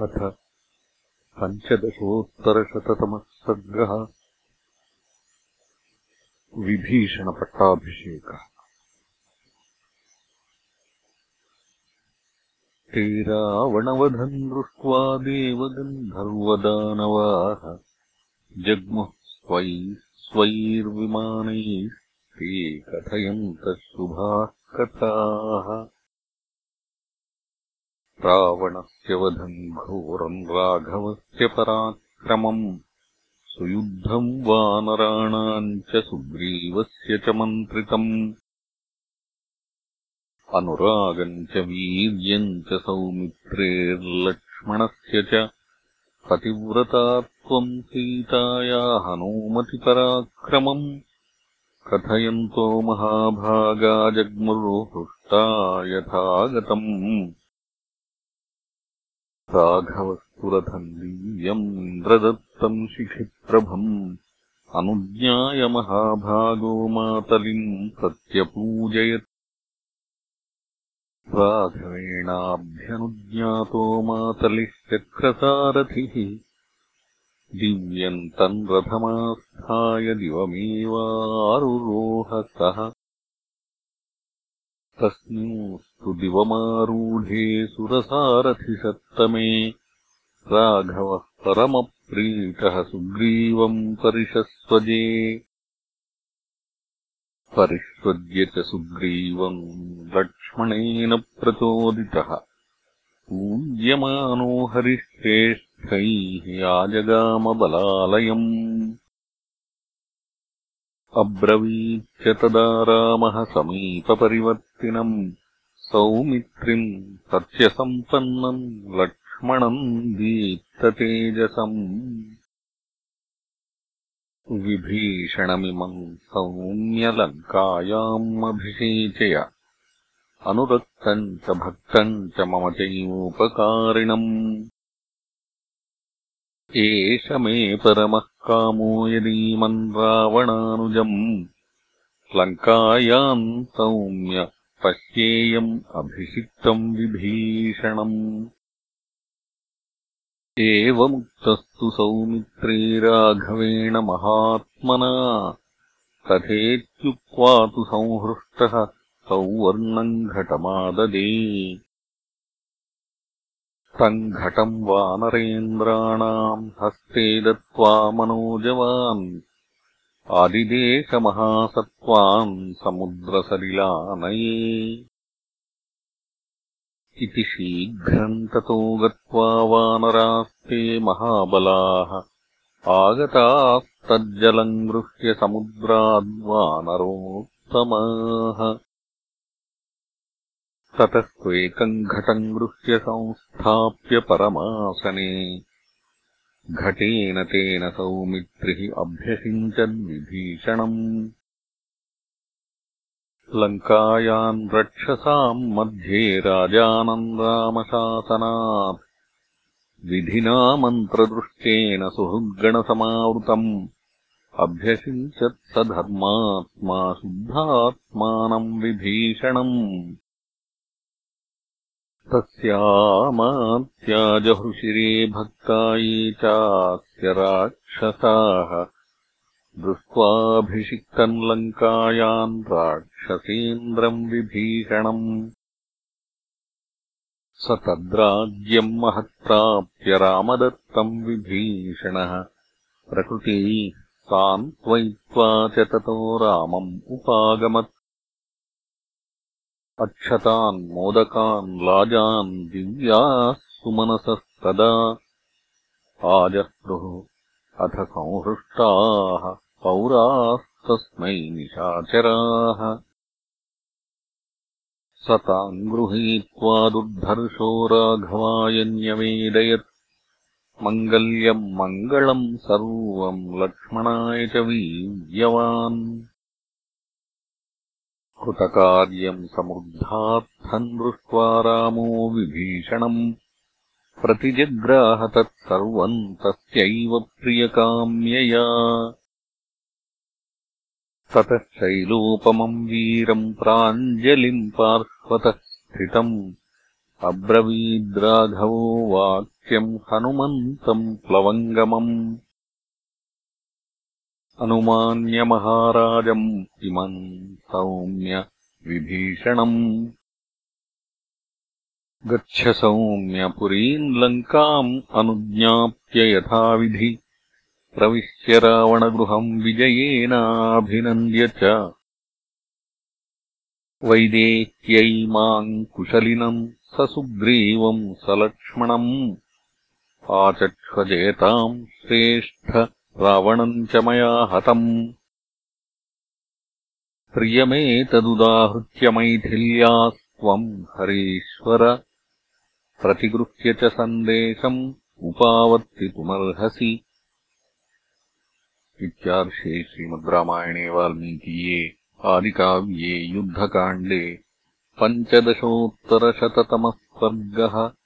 अथ पञ्चदशोत्तरशततमः सर्गः विभीषणपट्टाभिषेकः। ते रावणवधम् दृष्ट्वा देवगन्धर्वदानवाः जग्मुः स्वै स्वैर्विमानैः ते कथयन्तः शुभाः कथाः रावणस्य वधम् घोरम् राघवस्य पराक्रमम्। सुयुद्धम् वानराणाम् च सुग्रीवस्य च मन्त्रितम्। अनुरागम् च वीर्यम् च सौमित्रेर्लक्ष्मणस्य च। पतिव्रतात्वम् सीताया हनूमतिपराक्रमम् कथयन्तो महाभागा जग्मुर्हृष्टा यथागतम् राघवस्तुरथम् दिव्यम् इन्द्रदत्तम् शिखिप्रभम् अनुज्ञाय महाभागो मातलिम् प्रत्यपूजयत् राघवेणाभ्यनुज्ञातो मातलिः चक्रसारथिः। दिव्यम् तम् रथमास्थाय दिवमेवारुरोहसः तस्मिंस्तु दिवमारूढे सुरसारथिसत्तमे राघवः परमप्रीतः सुग्रीवम् परिषस्वजे। परिष्वज्य च सुग्रीवम् लक्ष्मणेन प्रचोदितः। पूज्यमानो हरिश्रेष्ठैः आजगामबलालयम् अब्रवीच्च तदा रामः समीपपरिवर्तिनम् सौमित्रिम् सत्यसम्पन्नम् लक्ष्मणम् दीप्ततेजसम् विभीषणमिमम् सौम्यलङ्कायाम् अभिषेचय अनुरक्तम् च भक्तम् च मम चैवोपकारिणम्। एष मे परमः कामो यदीमन् रावणानुजम् लङ्कायाम् सौम्य पश्येयम् अभिषिक्तम् विभीषणम् एवमुक्तस्तु सौमित्रे राघवेण महात्मना तथेत्युक्त्वा तु संहृष्टः सौवर्णम् घटमाददे तम् घटम् वानरेन्द्राणाम् हस्ते दत्त्वा मनोजवान्। आदिदेशमहासत्त्वान् समुद्रसलिलानये। इति शीघ्रम् ततो गत्वा वानरास्ते महाबलाः। आगतास्तज्जलम् गृह्य समुद्राद्वानरोत्तमाः ततस्त्वेकम् घटम् गृह्य संस्थाप्य परमासने। घटेन तेन सौमित्रिः अभ्यषिञ्चद्विभीषणम् लङ्कायाम् रक्षसाम् मध्ये राजानम् रामशासनात्। विधिना मन्त्रदृष्टेन सुहृद्गणसमावृतम्। अभ्यषिञ्चत् स धर्मात्मा शुद्धात्मानम् विभीषणम् तस्यामात्याजहृशिरे भक्ता ये चास्य राक्षसाः। दृष्ट्वाभिषिक्तम् लङ्कायाम् राक्षसेन्द्रम् विभीषणम्। स तद्राज्यम् महत्प्राप्य रामदत्तम् विभीषणः। प्रकृतिः सान्त्वयित्वा च ततो रामम् उपागमत् अक्षतान् मोदकान् लाजान् दिव्याः सुमनसस्तदा आजह्रुः अथ संहृष्टाः पौरास्तस्मै निशाचराः। स ताम् गृहीत्वा दुर्धर्षो राघवाय न्यवेदयत् मङ्गल्यम् मङ्गलम् सर्वम् लक्ष्मणाय च वीर्यवान् कृतकार्यम् समृद्धार्थम् दृष्ट्वा रामो विभीषणम् प्रतिजग्राह तत्सर्वम् तस्यैव प्रियकाम्यया। ततः शैलोपमम् वीरम् प्राञ्जलिम् पार्श्वतः स्थितम्। अब्रवीद्राघवो वाक्यम् हनुमन्तम् प्लवङ्गमम् अनुमान्यमहाराजम् इमम् सौम्य विभीषणम्। गच्छ सौम्य पुरीम् लङ्काम् अनुज्ञाप्य यथाविधि। प्रविश्य रावणगृहम् विजयेनाभिनन्द्य च। वैदेह्यै माम् कुशलिनम् स सुग्रीवम् सलक्ष्मणम्। आचक्ष्वजयताम् श्रेष्ठ रावणम् च मया हतम्। प्रियमेतदुदाहृत्य मैथिल्यास्त्वम् हरीश्वर। प्रतिगृह्य च सन्देशम् उपावर्तितुमर्हसि इत्यार्षे श्रीमद्रामायणे वाल्मीकीये आदिकाव्ये युद्धकाण्डे पञ्चदशोत्तरशततमः स्वर्गः